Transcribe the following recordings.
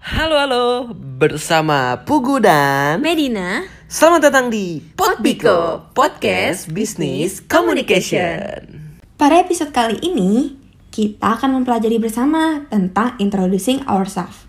Halo halo, bersama Pugu dan Medina, Selamat datang di Potbiko Podcast Business Communication. pada episode kali ini kita akan mempelajari bersama tentang introducing ourselves.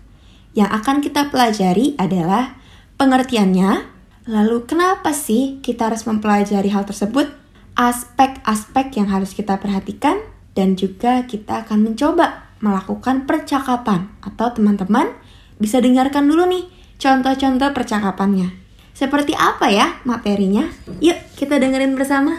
Yang akan kita pelajari adalah pengertiannya, lalu kenapa sih kita harus mempelajari hal tersebut, aspek-aspek yang harus kita perhatikan, dan juga kita akan mencoba melakukan percakapan atau teman-teman bisa dengarkan dulu nih contoh-contoh percakapannya. Seperti apa ya materinya? Yuk kita dengerin bersama.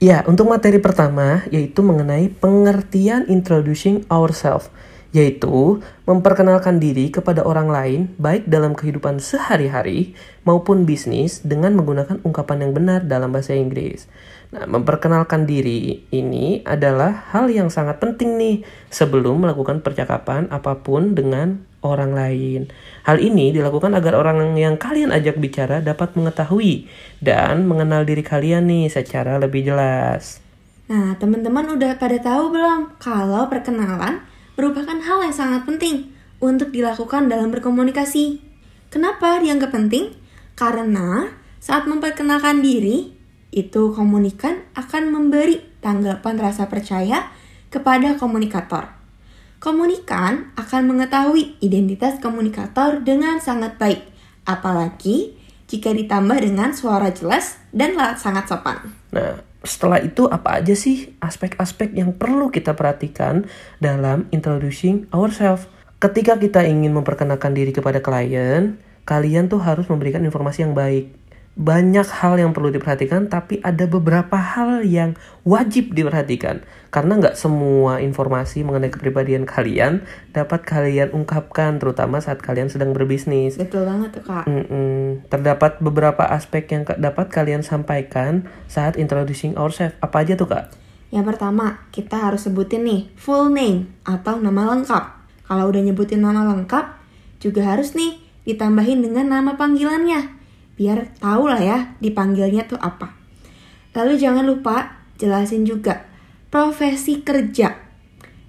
Ya, untuk materi pertama yaitu mengenai pengertian introducing ourselves, yaitu memperkenalkan diri kepada orang lain baik dalam kehidupan sehari-hari maupun bisnis dengan menggunakan ungkapan yang benar dalam bahasa Inggris. Nah, memperkenalkan diri ini adalah hal yang sangat penting nih sebelum melakukan percakapan apa pun dengan orang lain. Hal ini dilakukan agar orang yang kalian ajak bicara dapat mengetahui dan mengenal diri kalian nih secara lebih jelas. Nah, teman-teman udah pada tahu belum kalau perkenalan merupakan hal yang sangat penting untuk dilakukan dalam berkomunikasi. Kenapa dianggap penting? Karena saat memperkenalkan diri, itu komunikan akan memberi tanggapan rasa percaya kepada komunikator. Komunikan akan mengetahui identitas komunikator dengan sangat baik, apalagi jika ditambah dengan suara jelas dan sangat sopan. Nah, setelah itu apa aja sih aspek-aspek yang perlu kita perhatikan dalam introducing ourselves? Ketika kita ingin memperkenalkan diri kepada klien, kalian tuh harus memberikan informasi yang baik. Banyak hal yang perlu diperhatikan, tapi ada beberapa hal yang wajib diperhatikan. Karena nggak semua informasi mengenai kepribadian kalian dapat kalian ungkapkan, terutama saat kalian sedang berbisnis. Betul banget tuh kak. Mm-mm. Terdapat beberapa aspek yang dapat kalian sampaikan saat introducing ourselves. Apa aja tuh kak? Yang pertama, kita harus sebutin nih full name atau nama lengkap. Kalau udah nyebutin nama lengkap, juga harus nih ditambahin dengan nama panggilannya. Biar tahu lah ya dipanggilnya tuh apa. Lalu jangan lupa jelasin juga profesi kerja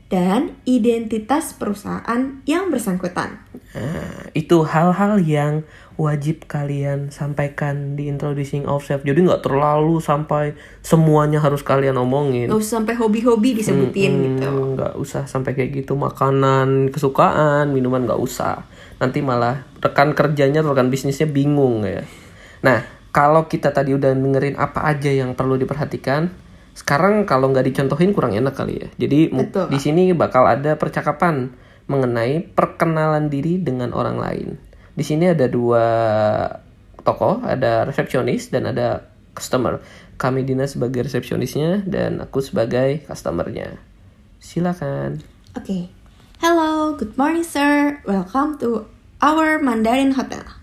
dan identitas perusahaan yang bersangkutan. Nah, itu hal-hal yang wajib kalian sampaikan di introducing ourselves. Jadi nggak terlalu sampai semuanya harus kalian omongin. Gak usah sampai hobi-hobi disebutin Mm-mm, gitu. nggak usah sampai kayak gitu makanan kesukaan minuman nggak usah nanti malah rekan kerjanya rekan bisnisnya bingung ya nah kalau kita tadi udah dengerin apa aja yang perlu diperhatikan sekarang kalau nggak dicontohin kurang enak kali ya jadi Betul, di sini bakal ada percakapan mengenai perkenalan diri dengan orang lain di sini ada dua tokoh ada resepsionis dan ada customer kami Dina sebagai resepsionisnya dan aku sebagai customernya silakan Oke. Hello, good morning sir. Welcome to our Mandarin Hotel.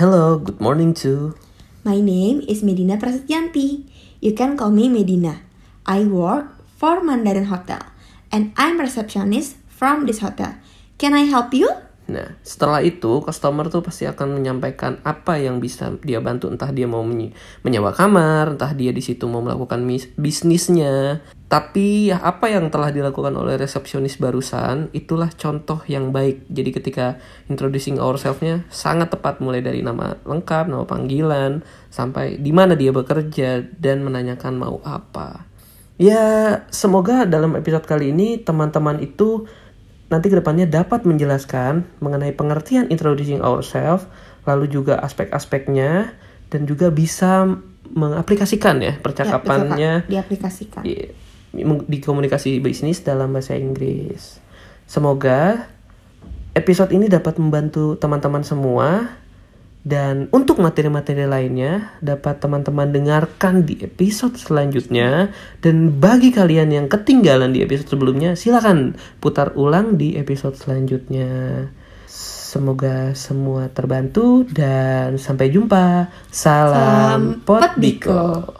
Hello good morning too My name is Medina Prasetyanti. You can call me Medina. I work for Mandarin Hotel and I'm receptionist from this hotel. Can I help you? Nah, setelah itu customer tuh pasti akan menyampaikan apa yang bisa dia bantu, entah dia mau menye- menyewa kamar, entah dia di situ mau melakukan bisnisnya. Tapi ya apa yang telah dilakukan oleh resepsionis barusan itulah contoh yang baik. Jadi ketika introducing ourselves-nya sangat tepat mulai dari nama lengkap, nama panggilan, sampai di mana dia bekerja dan menanyakan mau apa. Ya, semoga dalam episode kali ini teman-teman itu nanti ke depannya dapat menjelaskan mengenai pengertian introducing ourselves, lalu juga aspek-aspeknya, dan juga bisa mengaplikasikan ya percakapannya Ya, betul, diaplikasikan. di, di komunikasi bisnis dalam bahasa Inggris. Semoga episode ini dapat membantu teman-teman semua dan untuk materi-materi lainnya dapat teman-teman dengarkan di episode selanjutnya dan bagi kalian yang ketinggalan di episode sebelumnya silakan putar ulang di episode selanjutnya. Semoga semua terbantu dan sampai jumpa. Salam, Salam Potbiko. Potbiko.